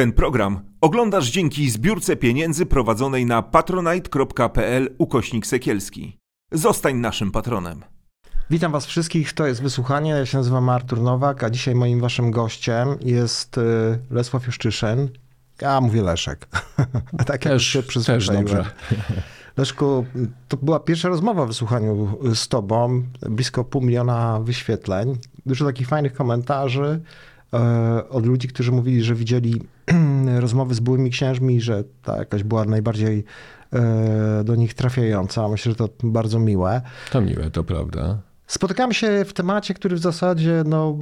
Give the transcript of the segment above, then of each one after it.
Ten program oglądasz dzięki zbiórce pieniędzy prowadzonej na patronite.pl ukośnik sekielski. Zostań naszym patronem. Witam Was wszystkich, to jest Wysłuchanie, ja się nazywam Artur Nowak, a dzisiaj moim Waszym gościem jest y, Lesław Juszczyszyn. Ja mówię Leszek. tak jak Też, się też przyzwyczaiłem. dobrze. Leszku, to była pierwsza rozmowa w Wysłuchaniu z Tobą, blisko pół miliona wyświetleń, dużo takich fajnych komentarzy od ludzi, którzy mówili, że widzieli rozmowy z byłymi księżmi, że ta jakaś była najbardziej e, do nich trafiająca. Myślę, że to bardzo miłe. To miłe, to prawda. Spotykamy się w temacie, który w zasadzie no,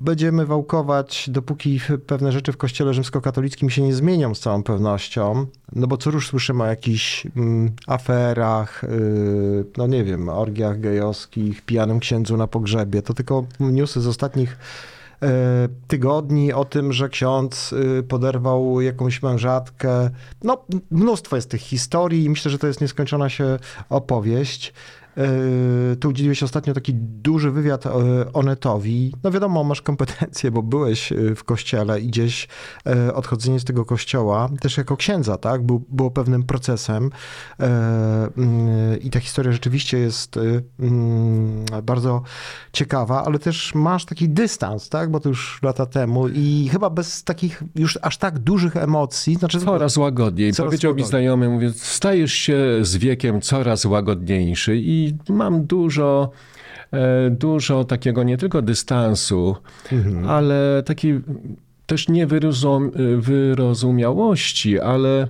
będziemy wałkować, dopóki pewne rzeczy w kościele rzymskokatolickim się nie zmienią z całą pewnością. No bo co już słyszymy o jakichś mm, aferach, yy, no nie wiem, orgiach gejowskich, pijanym księdzu na pogrzebie. To tylko newsy z ostatnich e, tygodni o tym, że ksiądz y, poderwał jakąś mężatkę. No, mnóstwo jest tych historii i myślę, że to jest nieskończona się opowieść. Yy, Tu udzieliłeś ostatnio taki duży wywiad e, Onetowi. No wiadomo, masz kompetencje, bo byłeś e, w kościele i gdzieś e, odchodzenie z tego kościoła, też jako księdza, tak, był, było pewnym procesem. E, mm, I ta historia rzeczywiście jest e, mm, bardzo ciekawa, ale też masz taki dystans, tak, bo to już lata temu i chyba bez takich już aż tak dużych emocji, znaczy Coraz łagodniej. Coraz Powiedział łagodniej. mi znajomy, mówię, stajesz się z wiekiem coraz łagodniejszy i mam dużo, e, dużo takiego nie tylko dystansu, Mhm. ale takiej też niewyrozum, wyrozumiałości, ale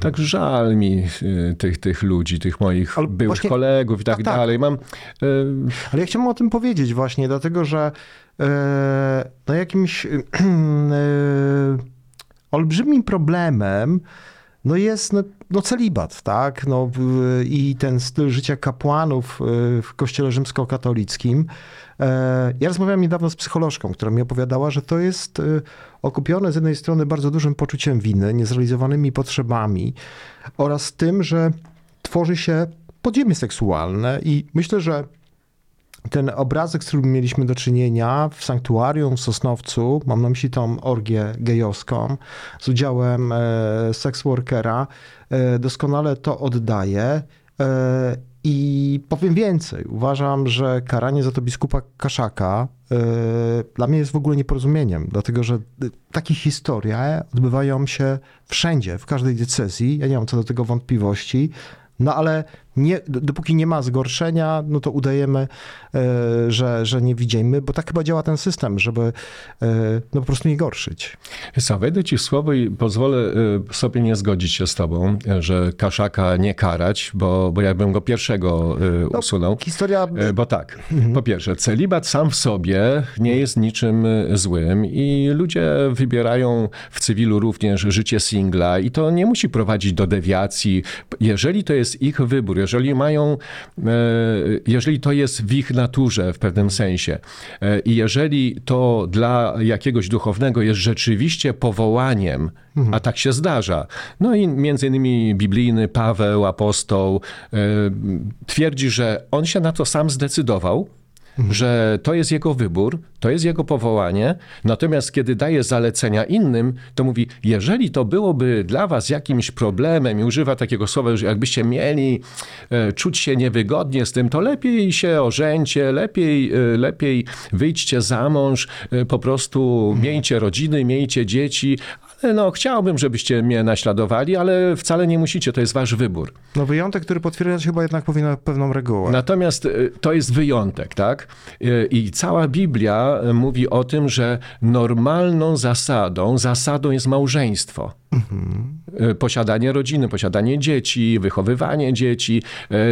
tak żal mi e, tych, tych ludzi, tych moich Mhm. Ale byłych właśnie- kolegów i tak, tak, tak. dalej. Mam, e, Ale ja chciałbym o tym powiedzieć właśnie, dlatego że no jakimś olbrzymim problemem no jest no, no celibat, tak? No, I ten styl życia kapłanów e, w kościele rzymskokatolickim. E, Ja rozmawiałem niedawno z psycholożką, która mi opowiadała, że to jest e, okupione z jednej strony bardzo dużym poczuciem winy, niezrealizowanymi potrzebami oraz tym, że tworzy się podziemie seksualne i myślę, że ten obrazek, z którym mieliśmy do czynienia w sanktuarium w Sosnowcu, mam na myśli tą orgię gejowską z udziałem e, seksworkera, e, doskonale to oddaje. E, I powiem więcej. Uważam, że karanie za to biskupa Kaszaka dla mnie jest w ogóle nieporozumieniem, dlatego że takie historie odbywają się wszędzie, w każdej decyzji. Ja nie mam co do tego wątpliwości. No ale nie, dopóki nie ma zgorszenia, no to udajemy, e, że, że nie widzimy, bo tak chyba działa ten system, żeby e, no po prostu nie gorszyć. Co, wejdę ci w słowo i pozwolę y, sobie nie zgodzić się z tobą, że Kaszaka nie karać, bo, bo ja bym go pierwszego No, usunął. Historia Bo tak, po pierwsze, celibat sam w sobie nie jest niczym złym i ludzie wybierają w cywilu również życie singla i to nie musi prowadzić do dewiacji. Jeżeli to jest ich wybór, jeżeli mają, e, jeżeli to jest w ich naturze w pewnym sensie e, i jeżeli to dla jakiegoś duchownego jest rzeczywiście powołaniem, a tak się zdarza. No i między innymi biblijny Paweł, apostoł, e, twierdzi, że on się na to sam zdecydował, że to jest jego wybór, to jest jego powołanie. Natomiast kiedy daje zalecenia innym, to mówi, jeżeli to byłoby dla was jakimś problemem i używa takiego słowa, że jakbyście mieli e, czuć się niewygodnie z tym, to lepiej się ożeńcie, lepiej, e, lepiej wyjdźcie za mąż, e, po prostu miejcie rodziny, miejcie dzieci, ale no chciałbym, żebyście mnie naśladowali, ale wcale nie musicie, to jest wasz wybór. no wyjątek, który potwierdzać chyba jednak powinien pewną regułę. Natomiast y, to jest wyjątek, tak? Y, I cała Biblia y, mówi o tym, że normalną zasadą, zasadą jest małżeństwo. Y, Posiadanie rodziny, posiadanie dzieci, wychowywanie dzieci,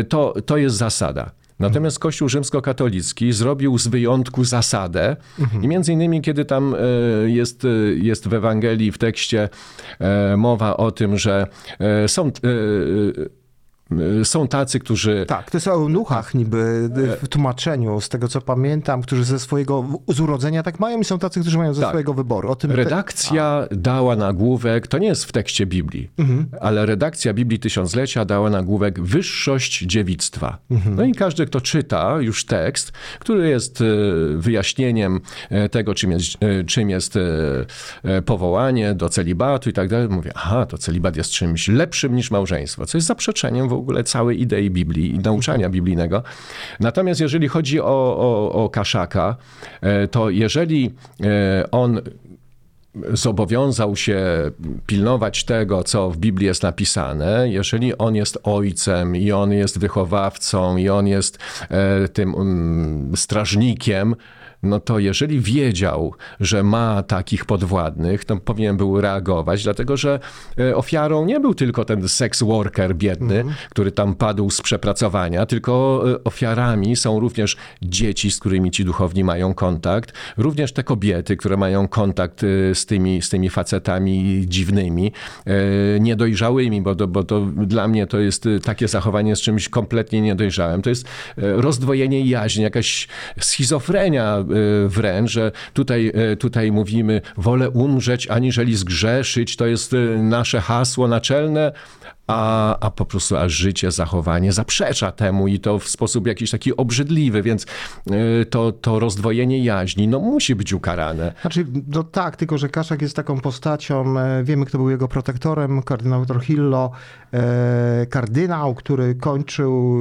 to, to jest zasada. Natomiast Kościół rzymskokatolicki zrobił z wyjątku zasadę i między innymi, kiedy tam e, jest, e, jest w Ewangelii, w tekście e, mowa o tym, że są są tacy, którzy Tak, to jest o eunuchach niby w tłumaczeniu, z tego co pamiętam, którzy ze swojego z urodzenia tak mają i są tacy, którzy mają ze Tak. swojego wyboru. O tym te- Redakcja dała nagłówek, to nie jest w tekście Biblii, ale redakcja Biblii Tysiąclecia dała nagłówek Wyższość dziewictwa. No i każdy, kto czyta już tekst, który jest e, wyjaśnieniem e, tego, czym jest, e, czym jest e, powołanie do celibatu i tak dalej, mówi, aha, to celibat jest czymś lepszym niż małżeństwo, co jest zaprzeczeniem w ogóle całej idei Biblii i nauczania biblijnego. Natomiast jeżeli chodzi o, o, o Kaszaka, e, to jeżeli e, on zobowiązał się pilnować tego, co w Biblii jest napisane, jeżeli on jest ojcem i on jest wychowawcą i on jest e, tym um, strażnikiem, no to jeżeli wiedział, że ma takich podwładnych, to powinien był reagować, dlatego że e, ofiarą nie był tylko ten sex worker biedny, który tam padł z przepracowania, tylko e, ofiarami są również dzieci, z którymi ci duchowni mają kontakt, również te kobiety, które mają kontakt e, z tymi, z tymi facetami dziwnymi, niedojrzałymi, bo to, bo to dla mnie to jest takie zachowanie z czymś kompletnie niedojrzałym. To jest rozdwojenie jaźni, jakaś schizofrenia wręcz, że tutaj, e, tutaj mówimy wolę umrzeć, aniżeli zgrzeszyć, to jest e, nasze hasło naczelne, a, a po prostu aż życie, zachowanie zaprzecza temu i to w sposób jakiś taki obrzydliwy, więc e, to, to rozdwojenie jaźni no, musi być ukarane. Znaczy, no tak, tylko że Kaszak jest taką postacią, e, wiemy kto był jego protektorem, kardynał Trujillo, e, kardynał, który kończył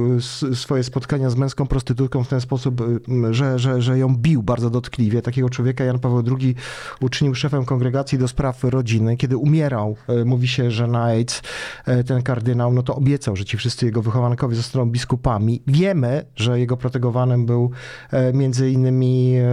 swoje spotkania z męską prostytutką w ten sposób, e, że, że, że ją bił bardzo dotkliwie. Takiego człowieka Jan Paweł II uczynił szefem kongregacji do spraw rodziny. Kiedy umierał, e, mówi się, że na AIDS e, ten kardynał, no to obiecał, że ci wszyscy jego wychowankowie zostaną biskupami. Wiemy, że jego protegowanym był e, między innymi e,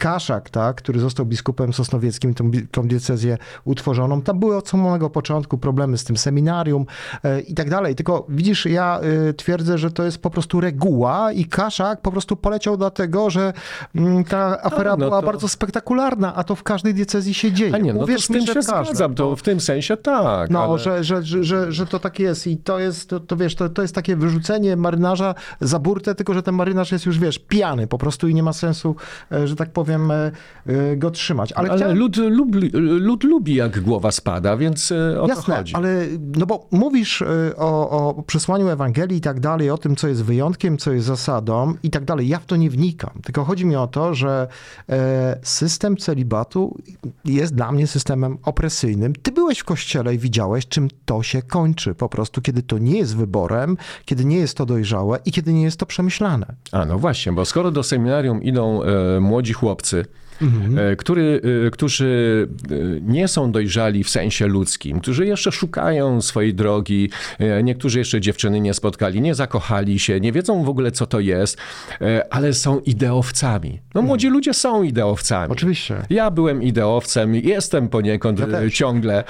Kaszak, tak, który został biskupem sosnowieckim, tą, tą diecezję utworzoną. Tam były od samego początku problemy z tym seminarium e, i tak dalej. Tylko widzisz, ja e, twierdzę, że to jest po prostu reguła i Kaszak po prostu poleciał dlatego, że mm, ta afera no była to- bardzo spektakularna, a to w każdej diecezji się dzieje. A nie, no to Uwierz z mi, tym że się zgadzam, to w tym sensie tak. No, ale... że, że, że, że, że to tak jest i to jest, to, to wiesz, to, to jest takie wyrzucenie marynarza za burtę, tylko że ten marynarz jest już, wiesz, pijany po prostu i nie ma sensu, e, że tak powiem, e, e, go trzymać. Ale, Ale chciałem... lud, lubi, lud lubi, jak głowa spada, więc e, o to Jasne, chodzi. ale no bo mówisz o, o przesłaniu Ewangelii i tak dalej, o tym, co jest wyjątkiem, co jest zasadą i tak dalej. Ja w to nie wnikam. Tylko chodzi mi o to, że system celibatu jest dla mnie systemem opresyjnym. Ty byłeś w kościele i widziałeś, czym to się kończy. Po prostu, kiedy to nie jest wyborem, kiedy nie jest to dojrzałe i kiedy nie jest to przemyślane. A no właśnie, bo skoro do seminarium idą e, młodzi chłopcy, e, który, e, którzy e, nie są dojrzali w sensie ludzkim, którzy jeszcze szukają swojej drogi, niektórzy jeszcze dziewczyny nie spotkali, nie zakochali się, nie wiedzą w ogóle co to jest, ale są ideowcami. No młodzi ludzie są ideowcami. Oczywiście. Ja byłem ideowcem, jestem poniekąd Ja ciągle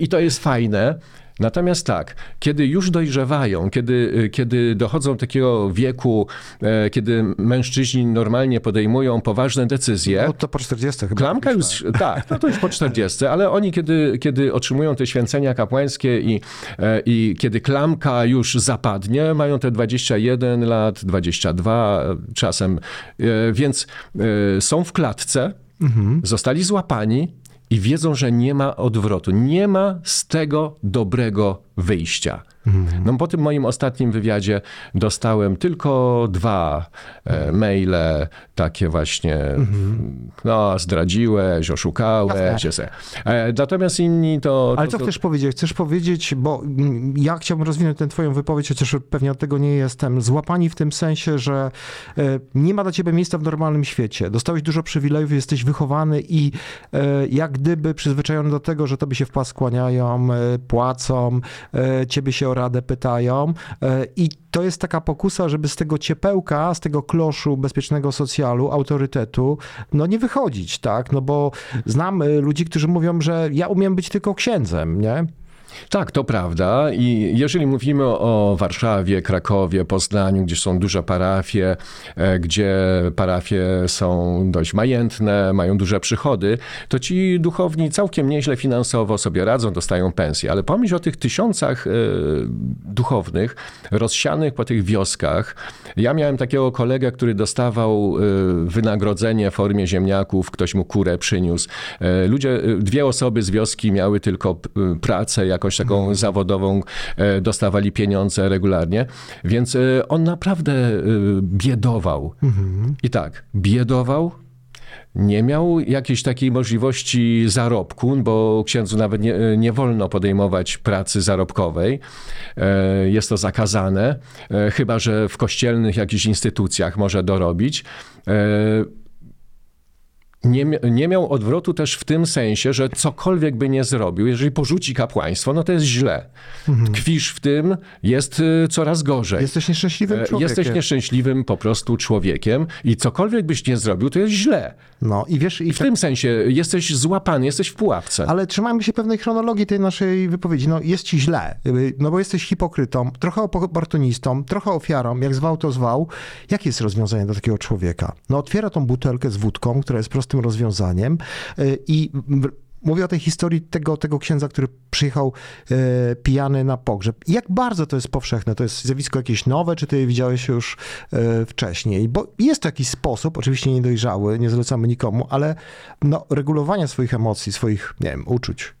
i to jest fajne. Natomiast tak, kiedy już dojrzewają, kiedy, e, kiedy dochodzą do takiego wieku, e, kiedy mężczyźni normalnie podejmują poważne decyzje, No to po 40 chyba. Klamka już, tak, no to już po 40, ale oni kiedy, kiedy otrzymują te święcenia kapłańskie i, e, i kiedy klamka już zapadnie, mają te 21 lat, 22 czasem, e, więc e, są w klatce, zostali złapani i wiedzą, że nie ma odwrotu, nie ma z tego dobrego wyjścia. No, po tym moim ostatnim wywiadzie dostałem tylko dwa e, maile takie właśnie, no zdradziłeś, oszukałeś. E, natomiast inni to... Ale to, co to, chcesz powiedzieć? Chcesz powiedzieć, bo mm, ja chciałbym rozwinąć tę twoją wypowiedź, chociaż pewnie od tego nie jestem. Złapani w tym sensie, że e, nie ma dla ciebie miejsca w normalnym świecie. Dostałeś dużo przywilejów, jesteś wychowany i e, jak gdyby przyzwyczajony do tego, że tobie się w pas kłaniają, e, płacą, ciebie się o radę pytają e, i to jest taka pokusa, żeby z tego ciepełka, z tego kloszu bezpiecznego socjalu, autorytetu, no nie wychodzić, tak? No bo znam y, ludzi, którzy mówią, że ja umiem być tylko księdzem, nie? Tak, to prawda. I jeżeli mówimy o Warszawie, Krakowie, Poznaniu, gdzie są duże parafie, e, gdzie parafie są dość majętne, mają duże przychody, to ci duchowni całkiem nieźle finansowo sobie radzą, dostają pensje. Ale pomyśl o tych tysiącach e, duchownych rozsianych po tych wioskach. Ja miałem takiego kolegę, który dostawał e, wynagrodzenie w formie ziemniaków, ktoś mu kurę przyniósł. Ludzie, dwie osoby z wioski miały tylko pracę, jakąś taką zawodową, e, dostawali pieniądze regularnie, więc e, on naprawdę e, biedował. I tak, biedował, nie miał jakiejś takiej możliwości zarobku, bo księdzu nawet nie, nie, wolno podejmować pracy zarobkowej. Jest to zakazane, chyba że w kościelnych jakichś instytucjach może dorobić nie, nie miał odwrotu też w tym sensie, że cokolwiek by nie zrobił, jeżeli porzuci kapłaństwo, no to jest źle. Mhm. Tkwisz w tym, jest y, coraz gorzej. Jesteś nieszczęśliwym e, człowiekiem. Jesteś nieszczęśliwym po prostu człowiekiem i cokolwiek byś nie zrobił, to jest źle. No i wiesz... I w tym sensie jesteś złapany, jesteś w pułapce. Ale trzymajmy się pewnej chronologii tej naszej wypowiedzi. No jest ci źle, no bo jesteś hipokrytą, trochę oportunistą, trochę ofiarą, jak zwał to zwał. Jakie jest rozwiązanie dla takiego człowieka? No otwiera tą butelkę z wódką, która jest prostym rozwiązaniem y, i Mówię o tej historii tego, tego księdza, który przyjechał e, pijany na pogrzeb. Jak bardzo to jest powszechne? To jest zjawisko jakieś nowe, czy ty je widziałeś już e, wcześniej? Bo jest to jakiś sposób, oczywiście niedojrzały, nie zlecamy nikomu, ale no, regulowania swoich emocji, swoich, nie wiem, uczuć.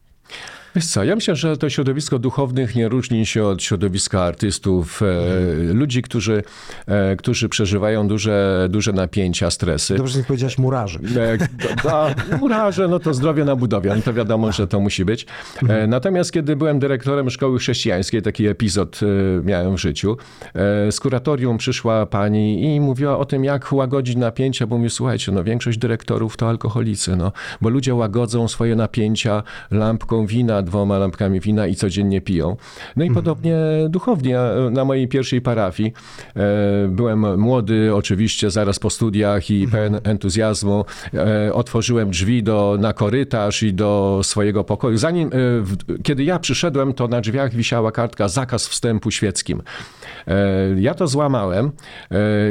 Wiesz co, ja myślę, że to środowisko duchownych nie różni się od środowiska artystów, mhm. ludzi, którzy, e, którzy przeżywają duże, duże napięcia, stresy. Dobrze, że powiedziałeś murarzy. E, da, murarze, no to zdrowie na budowie, no to wiadomo, że to musi być. Mhm. Natomiast kiedy byłem dyrektorem szkoły chrześcijańskiej, taki epizod miałem w życiu, z kuratorium przyszła pani i mówiła o tym, jak łagodzić napięcia, bo mówię, słuchajcie, no większość dyrektorów to alkoholicy, no, bo ludzie łagodzą swoje napięcia lampką wina, dwoma lampkami wina i codziennie piją. No i mhm. podobnie duchownie na mojej pierwszej parafii. E, byłem młody, oczywiście, zaraz po studiach i mhm. pełen entuzjazmu. E, otworzyłem drzwi do, na korytarz i do swojego pokoju. Zanim, e, kiedy ja przyszedłem, to na drzwiach wisiała kartka zakaz wstępu świeckim. Ja to złamałem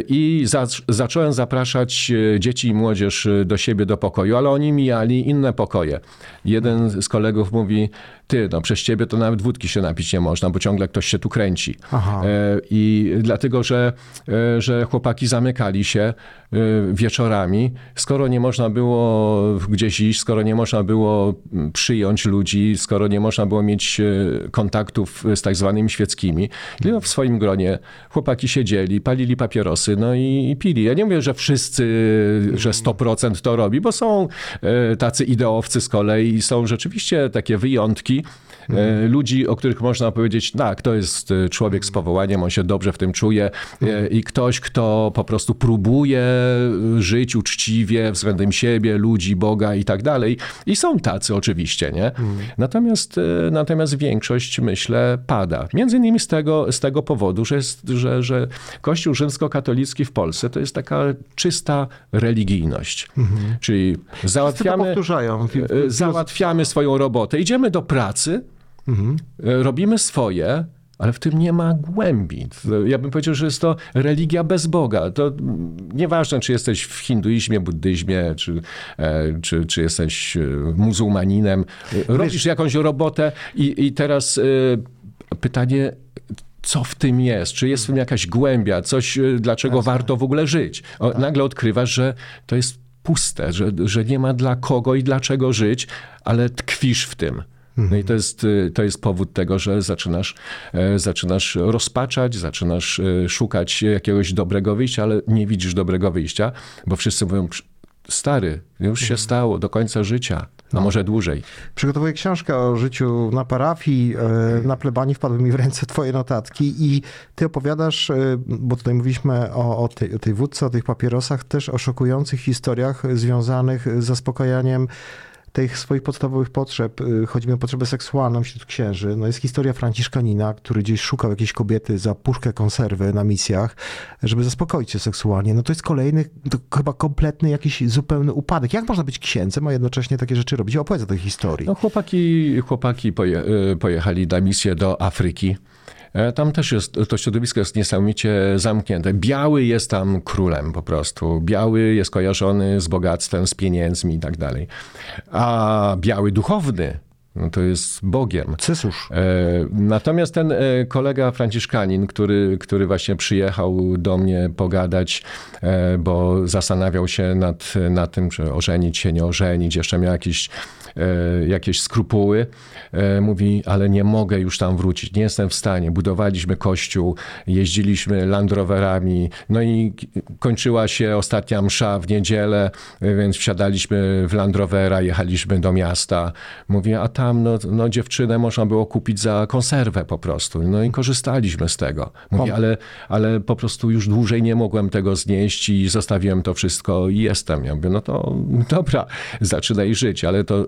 i za, zacząłem zapraszać dzieci i młodzież do siebie do pokoju, ale oni mijali inne pokoje. Jeden z kolegów mówi, ty, no przez ciebie to nawet wódki się napić nie można, bo ciągle ktoś się tu kręci. Aha. E, I dlatego, że, e, że chłopaki zamykali się e, wieczorami, skoro nie można było gdzieś iść, skoro nie można było przyjąć ludzi, skoro nie można było mieć kontaktów z tak zwanymi świeckimi, w swoim gronie chłopaki siedzieli, palili papierosy, no i, i pili. Ja nie mówię, że wszyscy, że 100% to robi, bo są tacy ideowcy z kolei i są rzeczywiście takie wyjątki, E, ludzi, o których można powiedzieć, tak, to jest e, człowiek z powołaniem, on się dobrze w tym czuje e, i ktoś, kto po prostu próbuje żyć uczciwie względem siebie, ludzi, Boga i tak dalej. I są tacy oczywiście, nie? Natomiast, natomiast większość, myślę, pada. Między innymi z tego, z tego powodu, że, jest, że, że Kościół rzymskokatolicki w Polsce to jest taka czysta religijność. Mhm. Czyli załatwiamy, załatwiamy swoją robotę, idziemy do pracy, Mhm. Robimy swoje, ale w tym nie ma głębi. Ja bym powiedział, że jest to religia bez Boga. To nieważne, czy jesteś w hinduizmie, buddyzmie, czy, e, czy, czy jesteś e, muzułmaninem. Robisz jakąś robotę i, i teraz pytanie, co w tym jest, czy jest w tym jakaś głębia, coś, dlaczego warto w ogóle żyć. O, tak. nagle odkrywasz, że to jest puste, że, że nie ma dla kogo i dlaczego żyć, ale tkwisz w tym. No i to jest, y, to jest powód tego, że zaczynasz, e, zaczynasz rozpaczać, zaczynasz e, szukać jakiegoś dobrego wyjścia, ale nie widzisz dobrego wyjścia, bo wszyscy mówią, stary, już się mhm. stało, do końca życia, a no. może dłużej. Przygotowuję książkę o życiu na parafii, e, na plebanii wpadły mi w ręce twoje notatki i ty opowiadasz, bo tutaj mówiliśmy o, o, tej, o tej wódce, o tych papierosach, też o szokujących historiach związanych z zaspokajaniem tych swoich podstawowych potrzeb, y, chodzi mi o potrzebę seksualną wśród księży. No jest historia Franciszkanina, który gdzieś szukał jakiejś kobiety za puszkę konserwy na misjach, żeby zaspokoić się seksualnie. No to jest kolejny, to chyba kompletny jakiś zupełny upadek. Jak można być księdzem, a jednocześnie takie rzeczy robić? Opowiedz o tej historii. No, chłopaki chłopaki poje, y, pojechali na misję do Afryki. E, Tam też jest, to środowisko jest niesamowicie zamknięte. Biały jest tam królem po prostu. Biały jest kojarzony z bogactwem, z pieniędzmi i tak dalej. A biały duchowny, no to jest Bogiem. Cysusz. E, Natomiast ten e, kolega Franciszkanin, który, który właśnie przyjechał do mnie pogadać, bo zastanawiał się nad, nad tym, czy ożenić się, nie ożenić, jeszcze miał jakieś, jakieś skrupuły, mówi, ale nie mogę już tam wrócić, nie jestem w stanie. Budowaliśmy kościół, jeździliśmy Land Roverami, no i kończyła się ostatnia msza w niedzielę, e, więc wsiadaliśmy w Land Rovera, jechaliśmy do miasta. Mówię, a tam no, no dziewczynę można było kupić za konserwę po prostu. No i korzystaliśmy z tego. Mówię, ale, ale po prostu już dłużej nie mogłem tego znieść i zostawiłem to wszystko i jestem. Ja mówię, no to dobra, zaczynaj żyć, ale to y,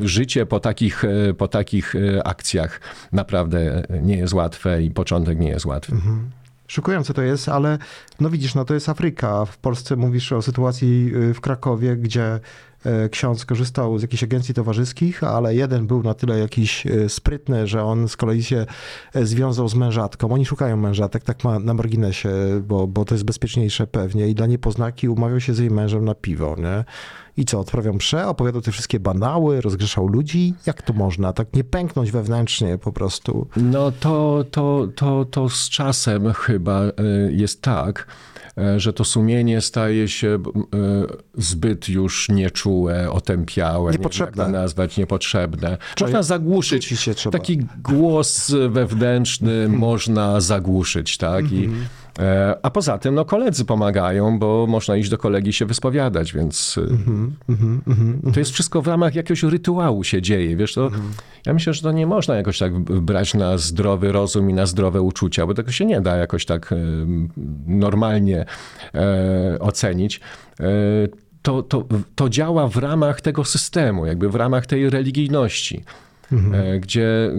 życie po takich, y, po takich y, akcjach naprawdę nie jest łatwe i początek nie jest łatwy. Szokujące to jest, ale no widzisz, no to jest Afryka. W Polsce mówisz o sytuacji y, w Krakowie, gdzie e, ksiądz korzystał z jakichś agencji towarzyskich, ale jeden był na tyle jakiś e, sprytny, że on z kolei się e, związał z mężatką. Oni szukają mężatek, tak ma na marginesie, bo, bo to jest bezpieczniejsze pewnie i dla niepoznaki umawiał się z jej mężem na piwo, nie? I co, odprawiał mszę, opowiadał te wszystkie banały, rozgrzeszał ludzi? Jak to można? Tak nie pęknąć wewnętrznie po prostu. No to, to, to, to z czasem chyba jest tak, że to sumienie staje się y, zbyt już nieczułe, otępiałe, Niepotrzebne. nie nazwać, niepotrzebne. Można zagłuszyć, się trzeba. taki głos wewnętrzny można zagłuszyć, tak? I, e, a poza tym, no koledzy pomagają, bo można iść do kolegi się wyspowiadać, więc y, to jest wszystko w ramach jakiegoś rytuału się dzieje, wiesz, to ja myślę, że to nie można jakoś tak brać na zdrowy rozum i na zdrowe uczucia, bo tego się nie da jakoś tak e, normalnie e, ocenić. E, to, to, to działa w ramach tego systemu, jakby w ramach tej religijności. E, Gdzie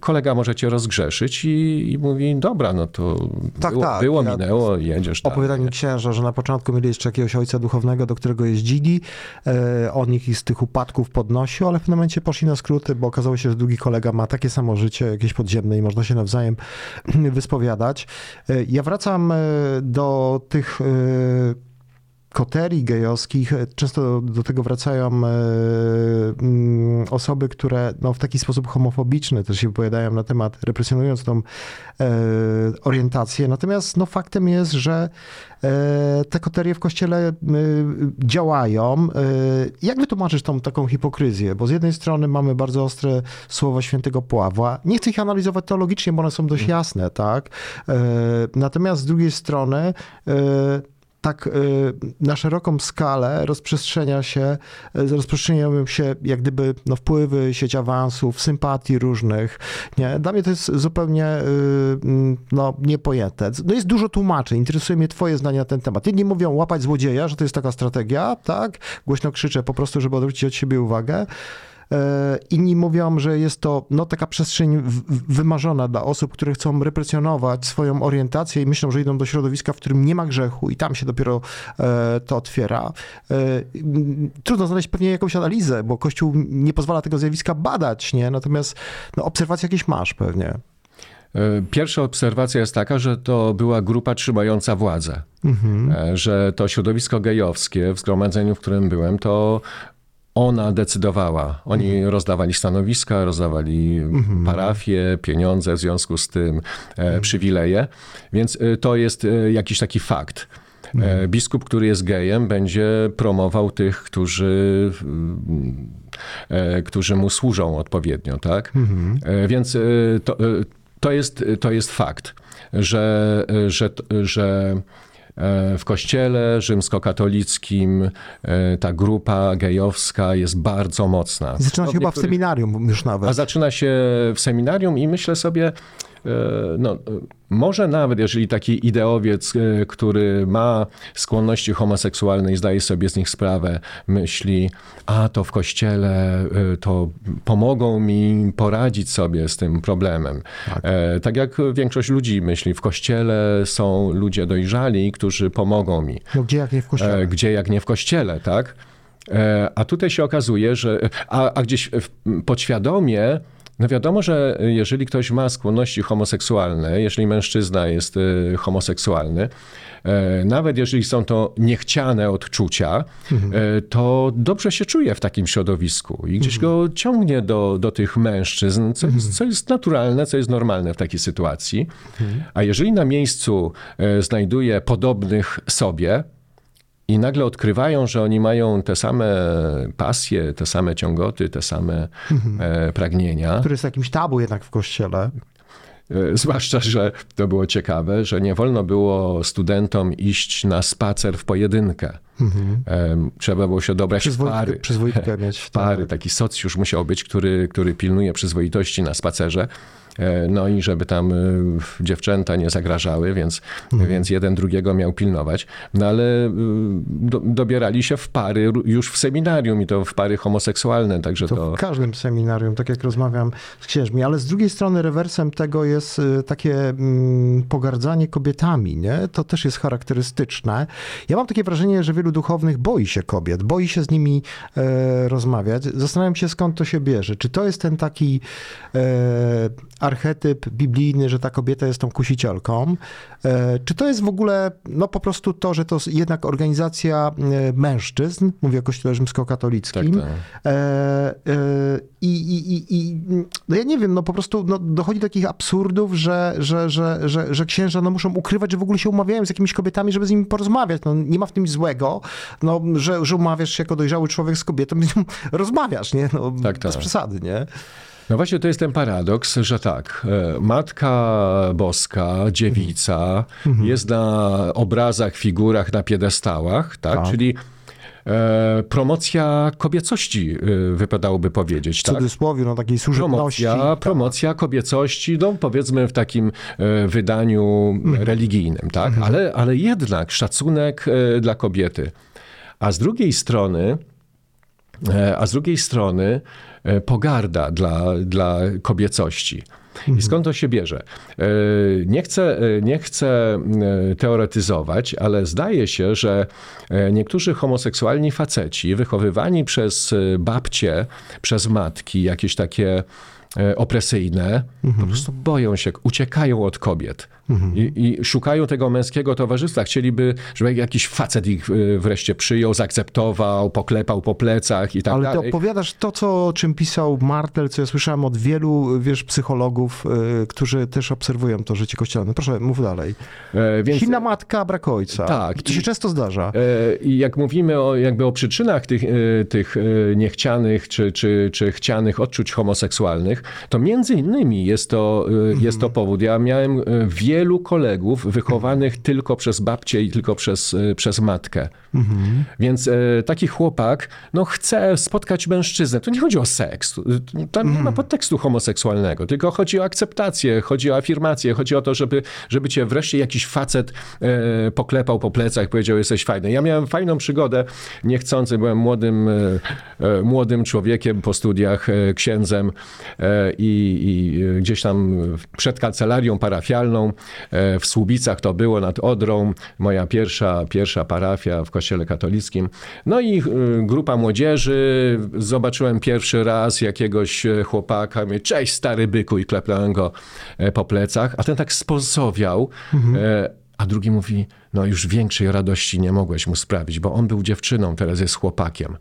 kolega może cię rozgrzeszyć i, i mówi, dobra, no to Tak, było, tak, było ja- minęło, jedziesz tam. Opowiadali mi księża, że na początku mieli jeszcze jakiegoś ojca duchownego, do którego jeździli. E, on ich z tych upadków podnosił, ale w pewnym momencie poszli na skróty, bo okazało się, że drugi kolega ma takie samo życie, jakieś podziemne i można się nawzajem wyspowiadać. E, ja wracam do tych koterii gejowskich. Często do, tego wracają e, mm, osoby, które no, w taki sposób homofobiczny też się wypowiadają na temat, represjonując tą e, orientację. Natomiast no, faktem jest, że e, te koterie w kościele e, działają. E, jak wytłumaczysz tą taką hipokryzję? Bo z jednej strony mamy bardzo ostre słowa świętego Pławła. Nie chcę ich analizować teologicznie, bo one są dość jasne, tak? E, natomiast z drugiej strony e, tak y, na szeroką skalę rozprzestrzenia się, y, rozprzestrzeniają się jak gdyby no, wpływy, sieć awansów, sympatii różnych. Nie? Dla mnie to jest zupełnie y, mm, no, niepojęte. No jest dużo tłumaczeń, interesuje mnie twoje zdanie na ten temat. Jedni mówią łapać złodzieja, że to jest taka strategia, tak? Głośno krzyczę po prostu, żeby odwrócić od siebie uwagę. E, Inni mówią, że jest to no, taka przestrzeń wymarzona dla osób, które chcą represjonować swoją orientację i myślą, że idą do środowiska, w którym nie ma grzechu i tam się dopiero e, to otwiera. E, Trudno znaleźć pewnie jakąś analizę, bo Kościół nie pozwala tego zjawiska badać, nie? Natomiast no, obserwacje jakieś masz pewnie. Pierwsza obserwacja jest taka, że to była grupa trzymająca władzę. E, Że to środowisko gejowskie w zgromadzeniu, w którym byłem, to ona decydowała. Oni rozdawali stanowiska, rozdawali parafie, pieniądze w związku z tym, e, przywileje. Więc e, to jest e, jakiś taki fakt. E, Biskup, który jest gejem, będzie promował tych, którzy, którzy mu służą odpowiednio, tak? E, Więc to, to, jest, to jest fakt, że, że, że w kościele rzymskokatolickim e, ta grupa gejowska jest bardzo mocna. Zaczyna No, się chyba w niektórych- seminarium już nawet. a zaczyna się w seminarium i myślę sobie, no, może nawet, jeżeli taki ideowiec, e, który ma skłonności homoseksualne i zdaje sobie z nich sprawę, myśli, a to w kościele e, to pomogą mi poradzić sobie z tym problemem. Tak. tak jak większość ludzi myśli, w kościele są ludzie dojrzali, którzy pomogą mi. No gdzie jak nie w kościele? Gdzie jak nie w kościele, tak? A tutaj się okazuje, że a, a gdzieś podświadomie no wiadomo, że jeżeli ktoś ma skłonności homoseksualne, jeżeli mężczyzna jest y, homoseksualny, e, nawet jeżeli są to niechciane odczucia, mhm. to dobrze się czuje w takim środowisku i gdzieś mhm. go ciągnie do, do tych mężczyzn, co jest, mhm. co jest naturalne, co jest normalne w takiej sytuacji. Mhm. A jeżeli na miejscu e, znajduje podobnych sobie, i nagle odkrywają, że oni mają te same pasje, te same ciągoty, te same mhm. e, pragnienia. Który jest jakimś tabu jednak w kościele. E, zwłaszcza, że to było ciekawe, że nie wolno było studentom iść na spacer w pojedynkę. Mhm. Trzeba było się dobrać w pary. Przyzwoitkę mieć. Pary. Tak. Taki socjusz musiał być, który, który pilnuje przyzwoitości na spacerze. E, no i żeby tam e, dziewczęta nie zagrażały, więc, mhm. więc jeden drugiego miał pilnować. No ale e, do, dobierali się w pary już w seminarium i to w pary homoseksualne, także to... to... W każdym seminarium, tak jak rozmawiam z księżmi, ale z drugiej strony rewersem tego jest takie mm, pogardzanie kobietami, nie? To też jest charakterystyczne. Ja mam takie wrażenie, że wielu duchownych boi się kobiet, boi się z nimi e, rozmawiać. Zastanawiam się, skąd to się bierze. Czy to jest ten taki e, archetyp biblijny, że ta kobieta jest tą kusicielką. E, czy to jest w ogóle no po prostu to, że to jednak organizacja e, mężczyzn, mówię o kościele rzymskokatolickim. Tak, tak. E, I, i, i, no ja nie wiem, no po prostu no dochodzi do takich absurdów, że, że, że, że, że księża no muszą ukrywać, że w ogóle się umawiają z jakimiś kobietami, żeby z nimi porozmawiać. No nie ma w tym nic no, że, że umawiasz się jako dojrzały człowiek z kobietą, rozmawiasz, nie? No, tak, tak. Bez przesady, nie? No właśnie to jest ten paradoks, że tak, e, Matka Boska, dziewica, mhm. jest na obrazach, figurach, na piedestałach, tak? tak. Czyli e, promocja kobiecości, e, wypadałoby powiedzieć. W tak? cudzysłowie, no takiej służebności. Promocja, tak. promocja kobiecości, no powiedzmy w takim e, wydaniu mhm. religijnym, tak? Mhm. Ale, ale jednak szacunek e, dla kobiety. A z drugiej strony, a z drugiej strony pogarda dla, dla kobiecości. I skąd to się bierze? E, nie chcę, e, nie chcę teoretyzować, ale zdaje się, że niektórzy homoseksualni faceci wychowywani przez babcie, przez matki, jakieś takie opresyjne, mhm. po prostu boją się, uciekają od kobiet. Mhm. I, I, szukają tego męskiego towarzystwa. Chcieliby, żeby jakiś facet ich e, wreszcie przyjął, zaakceptował, poklepał po plecach i tak Ale dalej. Ale opowiadasz to, co, o czym pisał Martel, co ja słyszałem od wielu, wiesz, psychologów, y, którzy też obserwują to życie kościelne. Proszę, mów dalej. E, więc... Silna matka, brak ojca. Tak. To się często zdarza. E, I jak mówimy o, jakby o przyczynach tych, tych niechcianych czy, czy, czy chcianych odczuć homoseksualnych, to między innymi jest to, jest to powód. Ja miałem wiele wielu kolegów wychowanych tylko przez babcię i tylko przez, e, przez matkę. Mhm. Więc e, taki chłopak no, chce spotkać mężczyznę. To nie chodzi o seks. Tam nie ma mhm. podtekstu homoseksualnego, tylko chodzi o akceptację, chodzi o afirmację, chodzi o to, żeby, żeby cię wreszcie jakiś facet e, poklepał po plecach, powiedział, jesteś fajny. Ja miałem fajną przygodę, niechcący, byłem młodym, e, e młodym człowiekiem po studiach, e, księdzem i, i gdzieś tam przed kancelarią parafialną E, w Słubicach to było nad Odrą, moja pierwsza, pierwsza parafia w kościele katolickim. No i e, grupa młodzieży, zobaczyłem pierwszy raz jakiegoś e, chłopaka, mówię, cześć stary byku i klepnąłem go po plecach, a ten tak spozowiał, mhm. a drugi mówi, no już większej radości nie mogłeś mu sprawić, bo on był dziewczyną, teraz jest chłopakiem.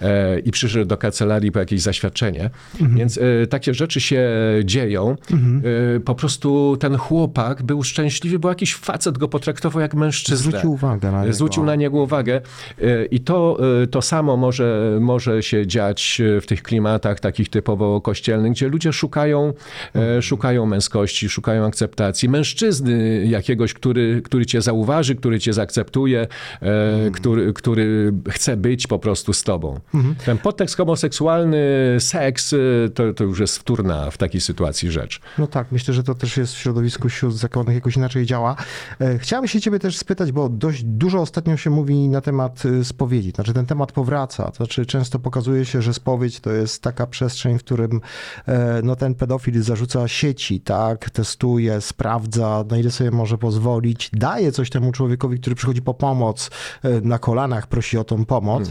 E, I przyszedł do kancelarii po jakieś zaświadczenie. Mhm. Więc e, takie rzeczy się dzieją. Mhm. E, po prostu ten chłopak był szczęśliwy, bo jakiś facet go potraktował jak mężczyznę. Zwrócił uwagę na niego. Zwrócił na niego uwagę. E, I to, e, to samo może, może się dziać w tych klimatach takich typowo kościelnych, gdzie ludzie szukają, e, mhm. szukają męskości, szukają akceptacji. Mężczyzny jakiegoś, który, który cię zauważy, twarzy, który cię zaakceptuje, e, który, który chce być po prostu z tobą. Ten podtekst homoseksualny, seks, e, to, to już jest wtórna w takiej sytuacji rzecz. No tak, myślę, że to też jest w środowisku sióstr zakonnych jakoś inaczej działa. E, Chciałem się ciebie też spytać, bo dość dużo ostatnio się mówi na temat spowiedzi. Znaczy ten temat powraca. To znaczy często pokazuje się, że spowiedź to jest taka przestrzeń, w którym no, ten pedofil zarzuca sieci, tak? Testuje, sprawdza, na ile sobie może pozwolić, daje coś temu człowiekowi, który przychodzi po pomoc, e, na kolanach prosi o tą pomoc.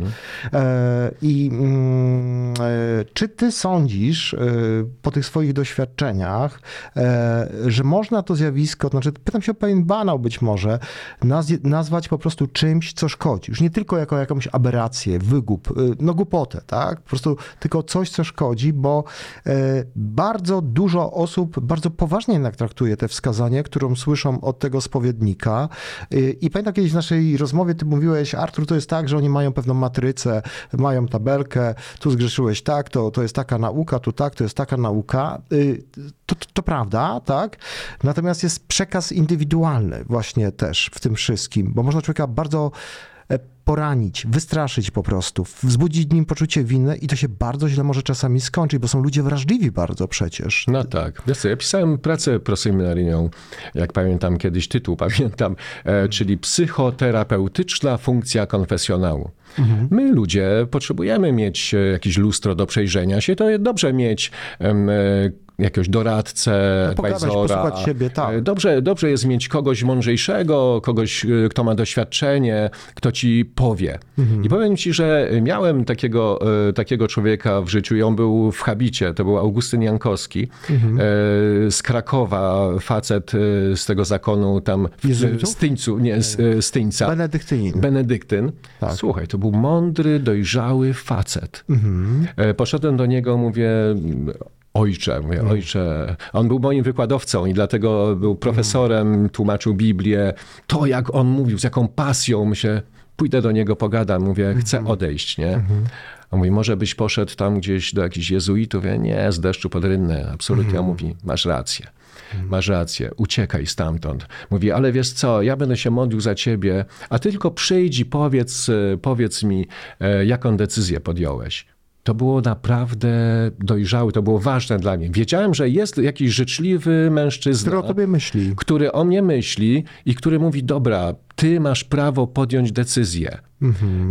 E, I mm, e, czy ty sądzisz po tych swoich doświadczeniach, że można to zjawisko, znaczy pytam się o pewien banał być może, naz- nazwać po prostu czymś, co szkodzi. Już nie tylko jako jakąś aberrację, wygłup, e, no głupotę, tak? Po prostu tylko coś, co szkodzi, bo bardzo dużo osób bardzo poważnie jednak traktuje te wskazanie, którą słyszą od tego spowiednika. E, I pamiętam kiedyś w naszej rozmowie ty mówiłeś, Artur, to jest tak, że oni mają pewną matrycę, mają tabelkę, tu zgrzeszyłeś tak, to, to jest taka nauka, tu tak, to jest taka nauka. Y, To, to, to prawda, tak? Natomiast jest przekaz indywidualny właśnie też w tym wszystkim, bo można człowieka bardzo poranić, wystraszyć po prostu, wzbudzić w nim poczucie winy i to się bardzo źle może czasami skończyć, bo są ludzie wrażliwi bardzo przecież. No tak. Wiesz co, ja pisałem pracę proseminaryjną, jak pamiętam kiedyś tytuł, pamiętam, e, czyli psychoterapeutyczna funkcja konfesjonału. My ludzie potrzebujemy mieć e, jakieś lustro do przejrzenia się. To jest dobrze mieć e, jakiegoś doradcę, No, pogadać, advisora. posłuchać siebie, tak. E, Dobrze, dobrze jest mieć kogoś mądrzejszego, kogoś, e, kto ma doświadczenie, kto ci powie. Mhm. I powiem ci, że miałem takiego, e, takiego człowieka w życiu i on był w habicie. To był Augustyn Jankowski Mhm. z Krakowa, facet z tego zakonu tam w? Styńcu, nie, z, Styńca. Benedyktynin. Benedyktyn. Tak. Słuchaj, to był mądry, dojrzały facet. Mhm. Poszedłem do niego, mówię, ojcze, mówię, Mhm. ojcze. On był moim wykładowcą i dlatego był profesorem, Mhm. tłumaczył Biblię. To, jak on mówił, z jaką pasją, myślę, pójdę do niego, pogadam, mówię, chcę Mhm. odejść, nie? A mówi, może byś poszedł tam gdzieś do jakichś jezuitów? Ja, nie, z deszczu pod rynnę. Absolutnie. A mówi, masz rację. Masz rację, uciekaj stamtąd. Mówi, ale wiesz co, ja będę się modlił za ciebie, a ty tylko przyjdź i powiedz, e, powiedz mi, e, jaką decyzję podjąłeś. To było naprawdę dojrzałe, to było ważne dla mnie. Wiedziałem, że jest jakiś życzliwy mężczyzna, Który o tobie myśli. który o mnie myśli i który mówi: Dobra, ty masz prawo podjąć decyzję.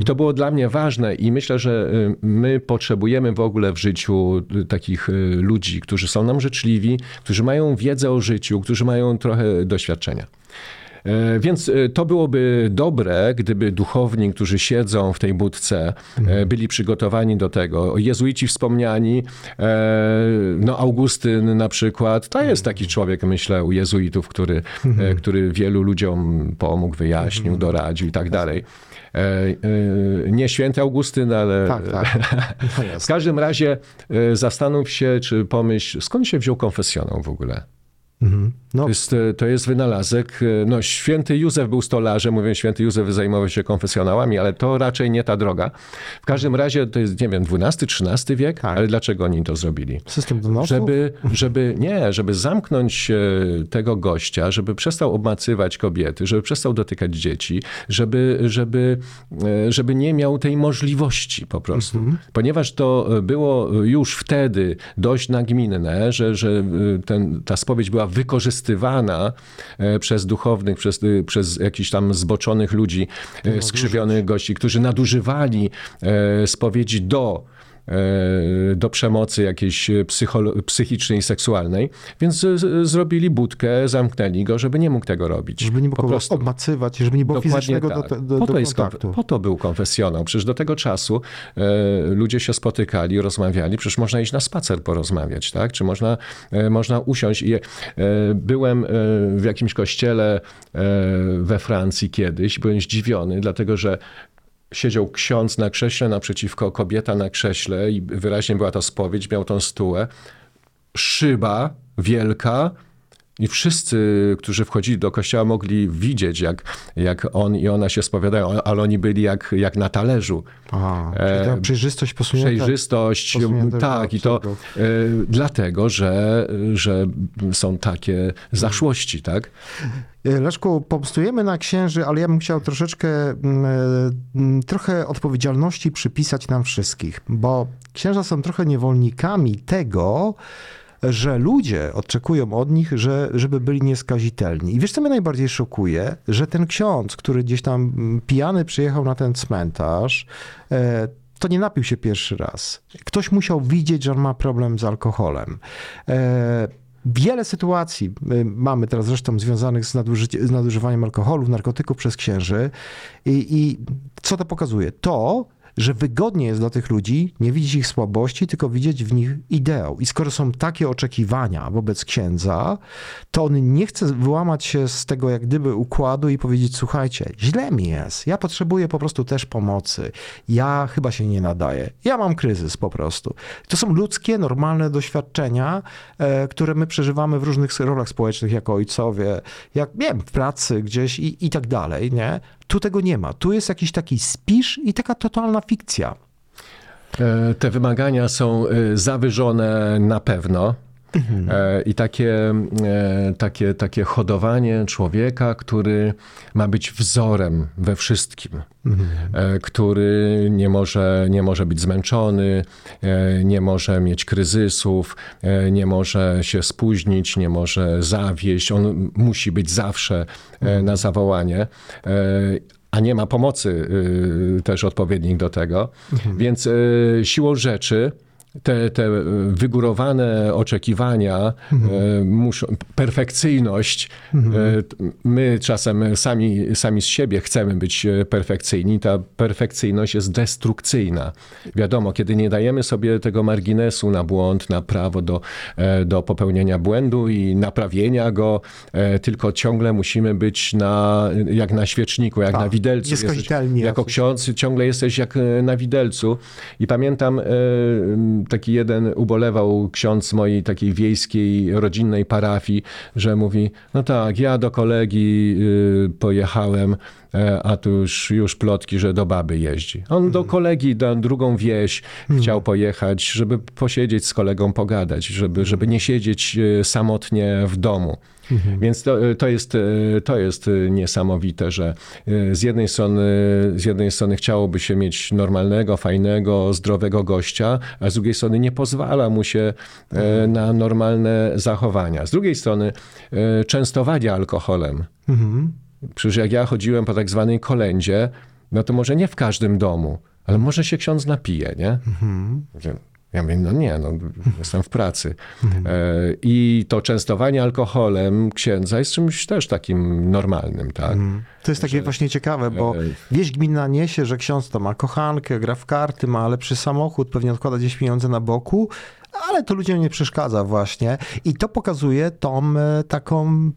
I to było dla mnie ważne, i myślę, że y, my potrzebujemy w ogóle w życiu y, takich y, ludzi, którzy są nam życzliwi, którzy mają wiedzę o życiu, którzy mają trochę doświadczenia. E, Więc e, to byłoby dobre, gdyby duchowni, którzy siedzą w tej budce, e, byli przygotowani do tego. Jezuici wspomniani, no Augustyn na przykład, to jest taki człowiek, myślę, u jezuitów, który, e, który wielu ludziom pomógł, wyjaśnił, doradził i tak dalej. E, e, Nie święty Augustyn, ale Tak, tak. No w każdym razie zastanów się, czy pomyśl, skąd się wziął konfesjonał w ogóle? Mhm. No, To jest, e, to jest wynalazek. e, No, święty Józef był stolarzem, mówię, święty Józef zajmował się konfesjonałami, ale to raczej nie ta droga. W każdym razie to jest, nie wiem, XII-XIII wiek, Tak. ale dlaczego oni to zrobili? system donosu. Żeby, żeby, nie, żeby zamknąć e, tego gościa, żeby przestał obmacywać kobiety, żeby przestał dotykać dzieci, żeby, żeby, żeby nie miał tej możliwości po prostu. Ponieważ to było już wtedy dość nagminne, że, że ten, ta spowiedź była wykorzystywana e, przez duchownych, przez, e, przez jakichś tam zboczonych ludzi, e, skrzywionych gości, którzy nadużywali spowiedzi do do przemocy jakiejś psycholo- psychicznej i seksualnej, więc z- zrobili budkę, zamknęli go, żeby nie mógł tego robić. Żeby nie mógł Po prostu. obmacywać, żeby nie było Dokładnie fizycznego tak. do, do, po, do jest kontaktu. po to był konfesjonał. Przecież do tego czasu e, ludzie się spotykali, rozmawiali. Przecież można iść na spacer porozmawiać, tak? Czy można, e, można usiąść. I, e, byłem e, w jakimś kościele e, we Francji kiedyś. Byłem zdziwiony, dlatego że siedział ksiądz na krześle, naprzeciwko kobieta na krześle i wyraźnie była to spowiedź, miał tą stułę. Szyba wielka, I wszyscy, którzy wchodzili do kościoła, mogli widzieć, jak, jak on i ona się spowiadają, ale oni byli jak, jak na talerzu. Aha, czyli ta przejrzystość posunięta. Przejrzystość, posunięte tak, i to e, dlatego, że, że są takie zaszłości, tak? E, Leszku, pomstujemy na księży, ale ja bym chciał troszeczkę, mm, mm, trochę odpowiedzialności przypisać nam wszystkich, bo księża są trochę niewolnikami tego, że ludzie oczekują od nich, że, żeby byli nieskazitelni. I wiesz, co mnie najbardziej szokuje? Że ten ksiądz, który gdzieś tam mm, pijany przyjechał na ten cmentarz, e, to nie napił się pierwszy raz. Ktoś musiał widzieć, że on ma problem z alkoholem. E, Wiele sytuacji mamy teraz zresztą związanych z nadużywaniem alkoholu, narkotyków przez księży. I, I co to pokazuje? To, że wygodnie jest dla tych ludzi nie widzieć ich słabości, tylko widzieć w nich ideał. I skoro są takie oczekiwania wobec księdza, to on nie chce wyłamać się z tego jak gdyby układu i powiedzieć: Słuchajcie, źle mi jest, ja potrzebuję po prostu też pomocy, ja chyba się nie nadaję, ja mam kryzys po prostu. To są ludzkie, normalne doświadczenia, e, które my przeżywamy w różnych rolach społecznych jako ojcowie, jak nie wiem, w pracy gdzieś i, i tak dalej, nie? Tu tego nie ma. Tu jest jakiś taki spisz i taka totalna fikcja. E, Te wymagania są e, zawyżone na pewno. E, I takie, e, takie, takie hodowanie człowieka, który ma być wzorem we wszystkim, e, który nie może, nie może być zmęczony, nie może mieć kryzysów, nie może się spóźnić, nie może zawieść. On musi być zawsze e, na zawołanie. A nie ma pomocy y, też odpowiednich do tego. Więc y, siłą rzeczy te, te wygórowane oczekiwania, e, muszą, perfekcyjność, e, t- my czasem sami, sami z siebie chcemy być e, perfekcyjni, ta perfekcyjność jest destrukcyjna. Wiadomo, kiedy nie dajemy sobie tego marginesu na błąd, na prawo do, e, do popełnienia błędu i naprawienia go, e, tylko ciągle musimy być na, jak na świeczniku, jak Tak, na widelcu. Jesteś, jako ksiądz ciągle jesteś jak e, na widelcu. I pamiętam, e, taki jeden ubolewał ksiądz mojej takiej wiejskiej, rodzinnej parafii, że mówi, no tak, ja do kolegi y, pojechałem, e, a tu już, już plotki, że do baby jeździ. On do kolegi na drugą wieś chciał pojechać, żeby posiedzieć z kolegą, pogadać, żeby, żeby nie siedzieć e, samotnie w domu. Więc to, to, jest, e, to jest e, niesamowite, że z jednej, strony, z jednej strony chciałoby się mieć normalnego, fajnego, zdrowego gościa, a z drugiej strony nie pozwala mu się e, na normalne zachowania. Z drugiej strony częstowanie alkoholem. Przecież jak ja chodziłem po tak zwanej kolędzie, no to może nie w każdym domu, ale może się ksiądz napije, nie? Że- Ja mówię, no nie, no, jestem w pracy. E, I to częstowanie alkoholem księdza jest czymś też takim normalnym, tak? To jest takie właśnie ciekawe, bo e, wieść gminna niesie, że ksiądz to ma kochankę, gra w karty, ma lepszy samochód, pewnie odkłada gdzieś pieniądze na boku, ale to ludziom nie przeszkadza właśnie. I to pokazuje tą e, taką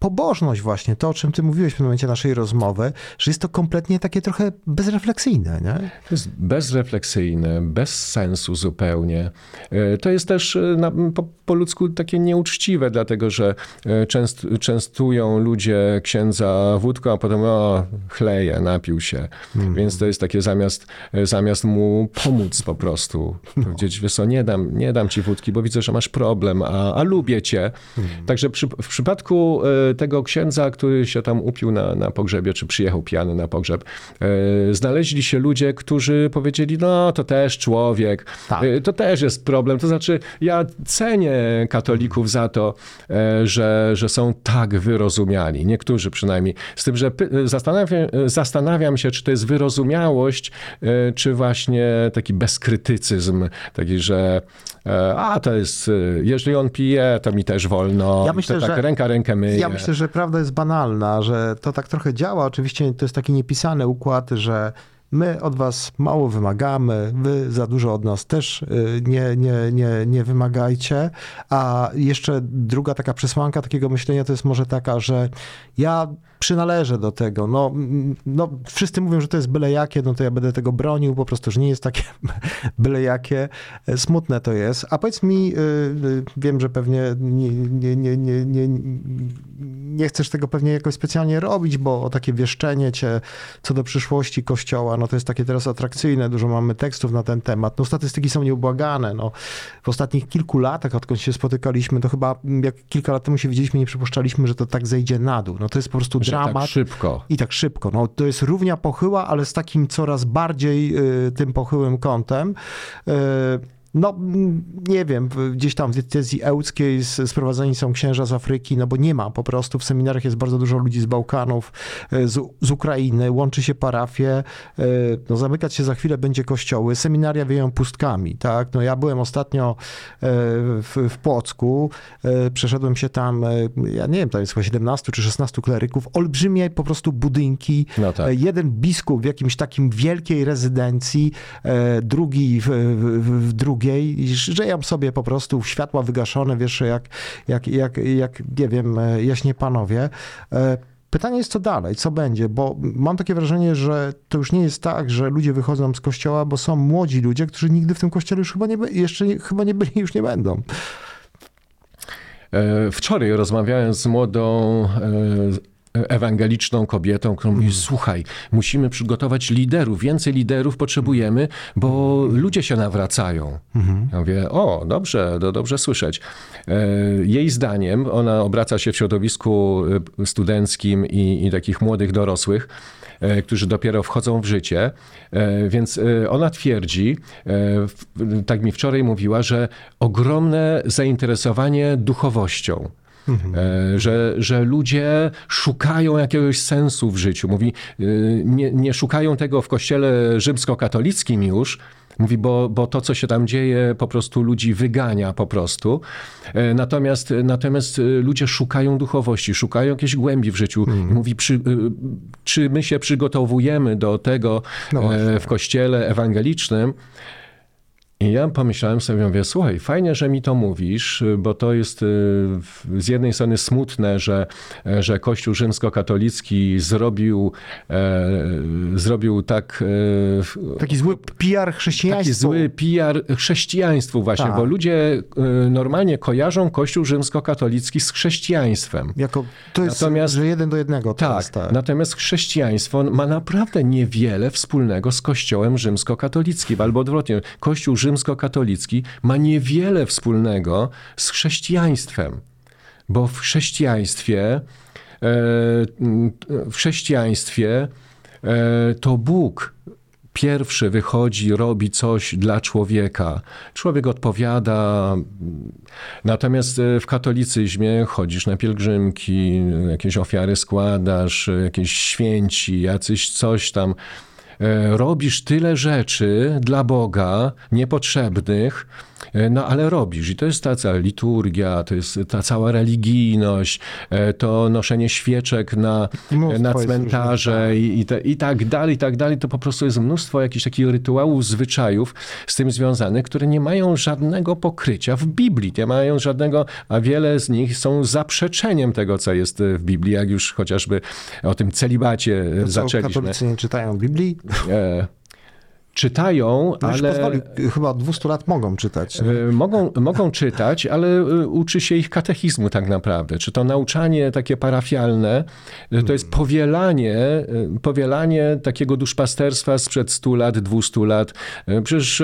pobożność właśnie, to o czym ty mówiłeś w tym momencie naszej rozmowy, że jest to kompletnie takie trochę bezrefleksyjne, nie? To jest bezrefleksyjne, bez sensu zupełnie. E, To jest też e, po ludzku takie nieuczciwe, dlatego że e, częst, częstują ludzie księdza wódką, a potem o, chleje, napił się. Więc to jest takie zamiast, e, zamiast mu pomóc po prostu. Powiedzieć, wiesz co, nie dam, nie dam ci wódki, bo widzę, że masz problem, a, a lubię cię. Także przy, w przypadku e, tego księdza, który się tam upił na, na pogrzebie, czy przyjechał pijany na pogrzeb, znaleźli się ludzie, którzy powiedzieli, no to też człowiek, Tak. to też jest problem. To znaczy, ja cenię katolików za to, e, że, że są tak wyrozumiali, niektórzy przynajmniej. Z tym, że zastanawiam, zastanawiam się, czy to jest wyrozumiałość, e, czy właśnie taki bezkrytycyzm, taki, że e, a to jest, e, jeżeli on pije, to mi też wolno. Ja myślę, to tak że- ręka rękę myje. Ja myślę, że prawda jest banalna, że to tak trochę działa. Oczywiście to jest taki niepisany układ, że my od was mało wymagamy, wy za dużo od nas też y, nie, nie, nie, nie wymagajcie. A jeszcze druga taka przesłanka takiego myślenia to jest może taka, że ja przynależę do tego. No, no, wszyscy mówią, że to jest byle jakie, no to ja będę tego bronił, po prostu, że nie jest takie byle jakie. Smutne to jest. A powiedz mi, y, y, wiem, że pewnie nie, nie, nie, nie, nie, nie chcesz tego pewnie jakoś specjalnie robić, bo takie wieszczenie cię co do przyszłości Kościoła, no to jest takie teraz atrakcyjne, dużo mamy tekstów na ten temat. No statystyki są nieubłagane. No, w ostatnich kilku latach, odkąd się spotykaliśmy, to chyba jak kilka lat temu się widzieliśmy, nie przypuszczaliśmy, że to tak zejdzie na dół. No to jest po prostu Że dramat. tak szybko. I tak szybko. No, to jest równia pochyła, ale z takim coraz bardziej y, tym pochyłym kątem. Y, no, nie wiem, gdzieś tam w diecezji ełckiej sprowadzeni są księża z Afryki, no bo nie ma po prostu. W seminariach jest bardzo dużo ludzi z Bałkanów, y, z, z Ukrainy, łączy się parafie. y, No, zamykać się za chwilę będzie kościoły. Seminaria wieją pustkami, tak? No, ja byłem ostatnio y, w, w Płocku, przeszedłem się tam, ja nie wiem, to jest chyba 17 czy 16 kleryków, olbrzymie po prostu budynki, No tak. E, Jeden biskup w jakimś takim wielkiej rezydencji, e, drugi w, w, w drugiej. Żyją sobie po prostu światła wygaszone, wiesz, jak, jak, jak, jak nie wiem, e, jaśnie panowie. E, Pytanie jest, co dalej, co będzie, bo mam takie wrażenie, że to już nie jest tak, że ludzie wychodzą z kościoła, bo są młodzi ludzie, którzy nigdy w tym kościele już chyba nie, by- jeszcze nie, chyba nie byli, już nie będą. E, Wczoraj rozmawiałem z młodą ewangeliczną kobietą, która mówi, słuchaj, musimy przygotować liderów, więcej liderów potrzebujemy, bo ludzie się nawracają. Ja mówię, o, dobrze, to dobrze słyszeć. E, Jej zdaniem, ona obraca się w środowisku e, studenckim i, i takich młodych dorosłych, e, którzy dopiero wchodzą w życie. Więc ona twierdzi, tak mi wczoraj mówiła, że ogromne zainteresowanie duchowością. E, Że, że ludzie szukają jakiegoś sensu w życiu. Mówi, e, nie, nie szukają tego w kościele rzymskokatolickim już, Mówi, bo, bo to, co się tam dzieje, po prostu ludzi wygania po prostu. E, Natomiast, natomiast ludzie szukają duchowości, szukają jakiejś głębi w życiu. Mówi, przy, czy my się przygotowujemy do tego No w kościele ewangelicznym? I ja pomyślałem sobie, mówię, słuchaj, fajnie, że mi to mówisz, bo to jest y, z jednej strony smutne, że, e, że Kościół rzymskokatolicki zrobił, e, zrobił tak e, Taki zły PR chrześcijaństwa. taki zły PR chrześcijaństwu właśnie, Tak. bo ludzie y, normalnie kojarzą Kościół rzymskokatolicki z chrześcijaństwem. Jako, to jest, Natomiast- że jeden do jednego Tak, teraz, tak. natomiast chrześcijaństwo ma naprawdę niewiele wspólnego z Kościołem rzymskokatolickim, albo odwrotnie, Kościół rzymskokatolicki ma niewiele wspólnego z chrześcijaństwem, bo w chrześcijaństwie, e, w chrześcijaństwie e, to Bóg pierwszy wychodzi, robi coś dla człowieka. Człowiek odpowiada. Natomiast e, w katolicyzmie chodzisz na pielgrzymki, jakieś ofiary składasz, jakieś święci, jacyś coś tam. E, Robisz tyle rzeczy dla Boga, niepotrzebnych, no ale robisz. I to jest ta cała liturgia, to jest ta cała religijność, e, to noszenie świeczek na, Mnóstwo na cmentarze i, i, te, i tak dalej, i tak dalej. To po prostu jest mnóstwo jakichś takich rytuałów, zwyczajów z tym związanych, które nie mają żadnego pokrycia w Biblii. Nie mają żadnego, a wiele z nich są zaprzeczeniem tego, co jest w Biblii, jak już chociażby o tym celibacie To zaczęliśmy. katolicy nie czytają Biblii? E, czytają, No ale... pozwoli, chyba od 200 lat mogą czytać. E, Mogą, mogą czytać, ale e, uczy się ich katechizmu tak naprawdę. Czy to nauczanie takie parafialne, e, to jest powielanie, e, powielanie takiego duszpasterstwa sprzed 100 lat, 200 lat. Przecież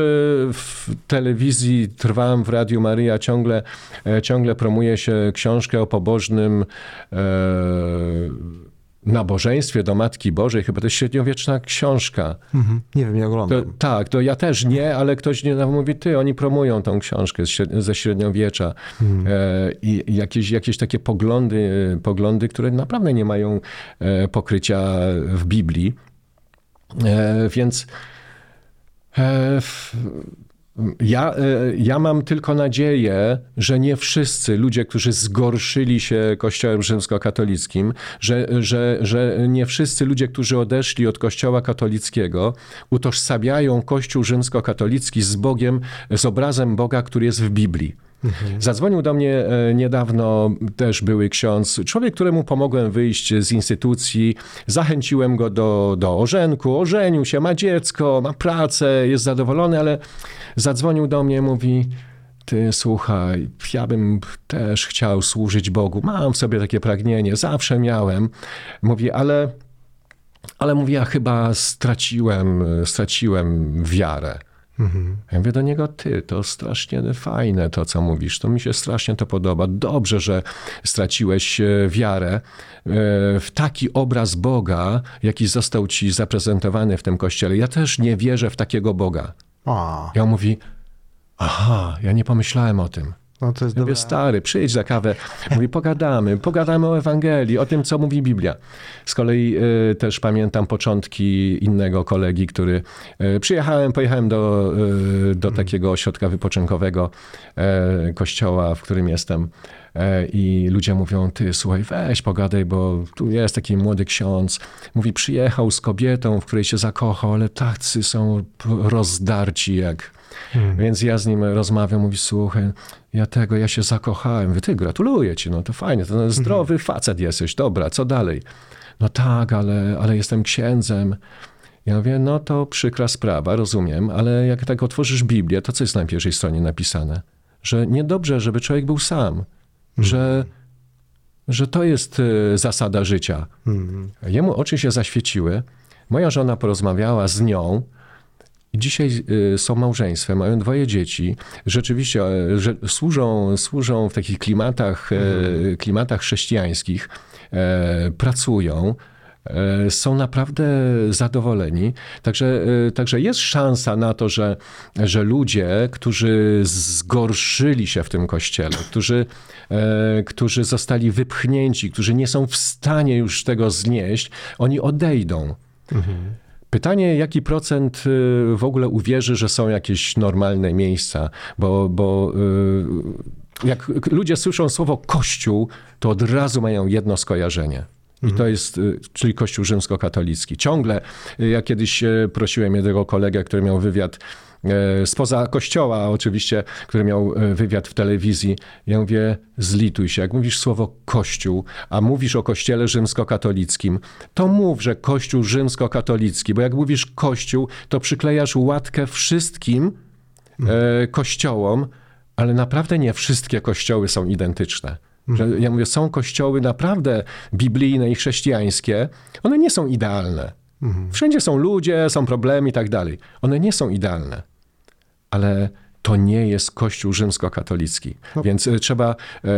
w telewizji trwam, w Radiu Maryja ciągle, ciągle promuje się książkę o pobożnym e, nabożeństwie do Matki Bożej. Chyba to jest średniowieczna książka. Mhm. Nie wiem, nie To, oglądam. tak, to ja też nie, ale ktoś niedawno mówi, ty, oni promują tą książkę ze średniowiecza. E, I jakieś, jakieś takie poglądy, poglądy, które naprawdę nie mają e, pokrycia w Biblii. E, więc e, w, Ja, e, ja mam tylko nadzieję, że nie wszyscy ludzie, którzy zgorszyli się Kościołem rzymskokatolickim, że, że, że nie wszyscy ludzie, którzy odeszli od Kościoła katolickiego, utożsamiają Kościół rzymskokatolicki z Bogiem, z obrazem Boga, który jest w Biblii. Zadzwonił do mnie e, niedawno też były ksiądz, człowiek, któremu pomogłem wyjść z instytucji, zachęciłem go do, do ożenku, ożenił się, ma dziecko, ma pracę, jest zadowolony, ale zadzwonił do mnie, mówi, ty słuchaj, ja bym też chciał służyć Bogu, mam w sobie takie pragnienie, zawsze miałem. Mówi, ale, ale mówi, ja chyba straciłem, straciłem wiarę. Ja mówię do niego, ty, to strasznie fajne to, co mówisz, to mi się strasznie to podoba. Dobrze, że straciłeś e, wiarę e, w taki obraz Boga, jaki został ci zaprezentowany w tym kościele. Ja też nie wierzę w takiego Boga. A, Ja on mówi, aha, ja nie pomyślałem o tym. No to jest Ja mówię, stary, przyjdź za kawę. Mówi, pogadamy, pogadamy o Ewangelii, o tym, co mówi Biblia. Z kolei y, też pamiętam początki innego kolegi, który y, przyjechałem, pojechałem do, y, do takiego ośrodka wypoczynkowego kościoła, w którym jestem. I ludzie mówią, ty słuchaj, weź pogadaj, bo tu jest taki młody ksiądz. Mówi, przyjechał z kobietą, w której się zakochał, ale tacy są rozdarci jak więc ja z nim rozmawiam, mówi, słuchaj, ja tego, ja się zakochałem. Wy, ty, gratuluję ci, no to fajnie, to zdrowy facet jesteś, dobra, co dalej? No tak, ale, ale jestem księdzem. Ja mówię, no to przykra sprawa, rozumiem, ale jak tak otworzysz Biblię, to co jest na pierwszej stronie napisane? Że niedobrze, żeby człowiek był sam, że, że to jest e, zasada życia. Jemu oczy się zaświeciły, moja żona porozmawiała z nią, dzisiaj y, są małżeństwem, mają dwoje dzieci. Rzeczywiście e, że służą, służą w takich klimatach, e, klimatach chrześcijańskich, e, pracują. Są naprawdę zadowoleni. Także, także jest szansa na to, że, że ludzie, którzy zgorszyli się w tym kościele, którzy, którzy zostali wypchnięci, którzy nie są w stanie już tego znieść, oni odejdą. Pytanie, jaki procent y, w ogóle uwierzy, że są jakieś normalne miejsca, bo, bo y, jak ludzie słyszą słowo kościół, to od razu mają jedno skojarzenie. I to jest, y, czyli Kościół rzymskokatolicki. Ciągle, ja kiedyś prosiłem jednego kolegę, który miał wywiad spoza kościoła oczywiście, który miał e, wywiad w telewizji. Ja mówię, zlituj się. Jak mówisz słowo kościół, a mówisz o kościele rzymskokatolickim, to mów, że kościół rzymskokatolicki, bo jak mówisz kościół, to przyklejasz łatkę wszystkim e, kościołom, ale naprawdę nie wszystkie kościoły są identyczne. Że, ja mówię, są kościoły naprawdę biblijne i chrześcijańskie, one nie są idealne. Wszędzie są ludzie, są problemy i tak dalej. One nie są idealne, ale to nie jest Kościół rzymskokatolicki. Więc y, trzeba, e,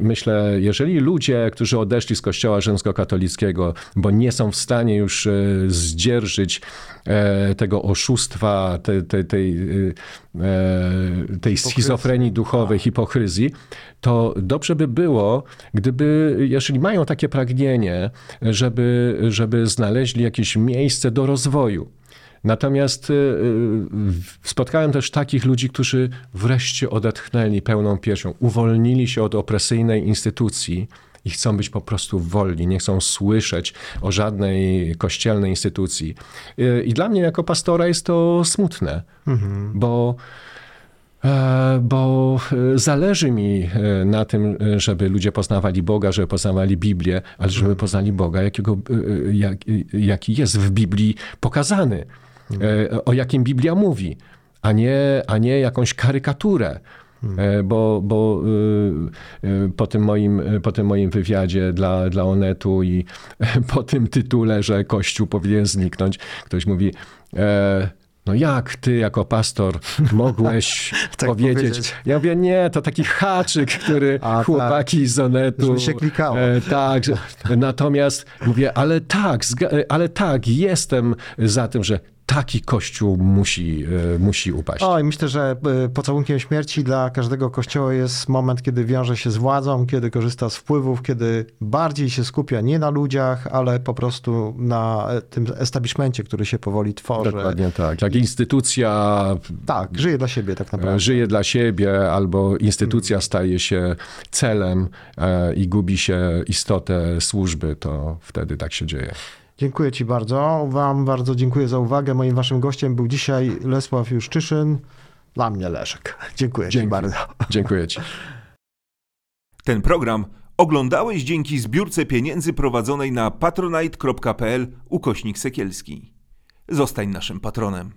myślę, jeżeli ludzie, którzy odeszli z Kościoła rzymskokatolickiego, bo nie są w stanie już e, zdzierżyć e, tego oszustwa, tej, tej, tej, e, tej schizofrenii duchowej, hipokryzji, to dobrze by było, gdyby, jeżeli mają takie pragnienie, żeby, żeby znaleźli jakieś miejsce do rozwoju. Natomiast y, y, spotkałem też takich ludzi, którzy wreszcie odetchnęli pełną piersią, uwolnili się od opresyjnej instytucji i chcą być po prostu wolni, nie chcą słyszeć o żadnej kościelnej instytucji. Y, I dla mnie jako pastora jest to smutne, bo E, bo e, zależy mi e, na tym, żeby ludzie poznawali Boga, żeby poznawali Biblię, ale żeby poznali Boga, jakiego, jak, jaki jest w Biblii pokazany, e, o jakim Biblia mówi, a nie, a nie jakąś karykaturę. E, Bo, bo e, e, po, tym moim, po tym moim wywiadzie dla, dla Onetu i po tym tytule, że Kościół powinien zniknąć, ktoś mówi, e, no jak ty jako pastor mogłeś Tak powiedzieć? powiedzieć. Ja mówię, nie, to taki haczyk, który A, tak. chłopaki z Onetu... Żeby się klikało. E, tak, natomiast mówię, ale tak, zga- ale tak, jestem za tym, że taki kościół musi, e, musi upaść. O, i myślę, że y, pocałunkiem śmierci dla każdego kościoła jest moment, kiedy wiąże się z władzą, kiedy korzysta z wpływów, kiedy bardziej się skupia nie na ludziach, ale po prostu na e, tym establishmencie, który się powoli tworzy. Dokładnie tak. Jak instytucja Tak, żyje dla siebie tak naprawdę. żyje dla siebie, albo instytucja staje się celem e, i gubi się istotę służby, to wtedy tak się dzieje. Dziękuję Ci bardzo. Wam bardzo dziękuję za uwagę. Moim waszym gościem był dzisiaj Lesław Juszczyszyn. Dla mnie Leszek. Dziękuję Ci Dzięki. bardzo. Dziękuję Ci. Ten program oglądałeś dzięki zbiórce pieniędzy prowadzonej na patronite.pl ukośnik sekielski. Zostań naszym patronem.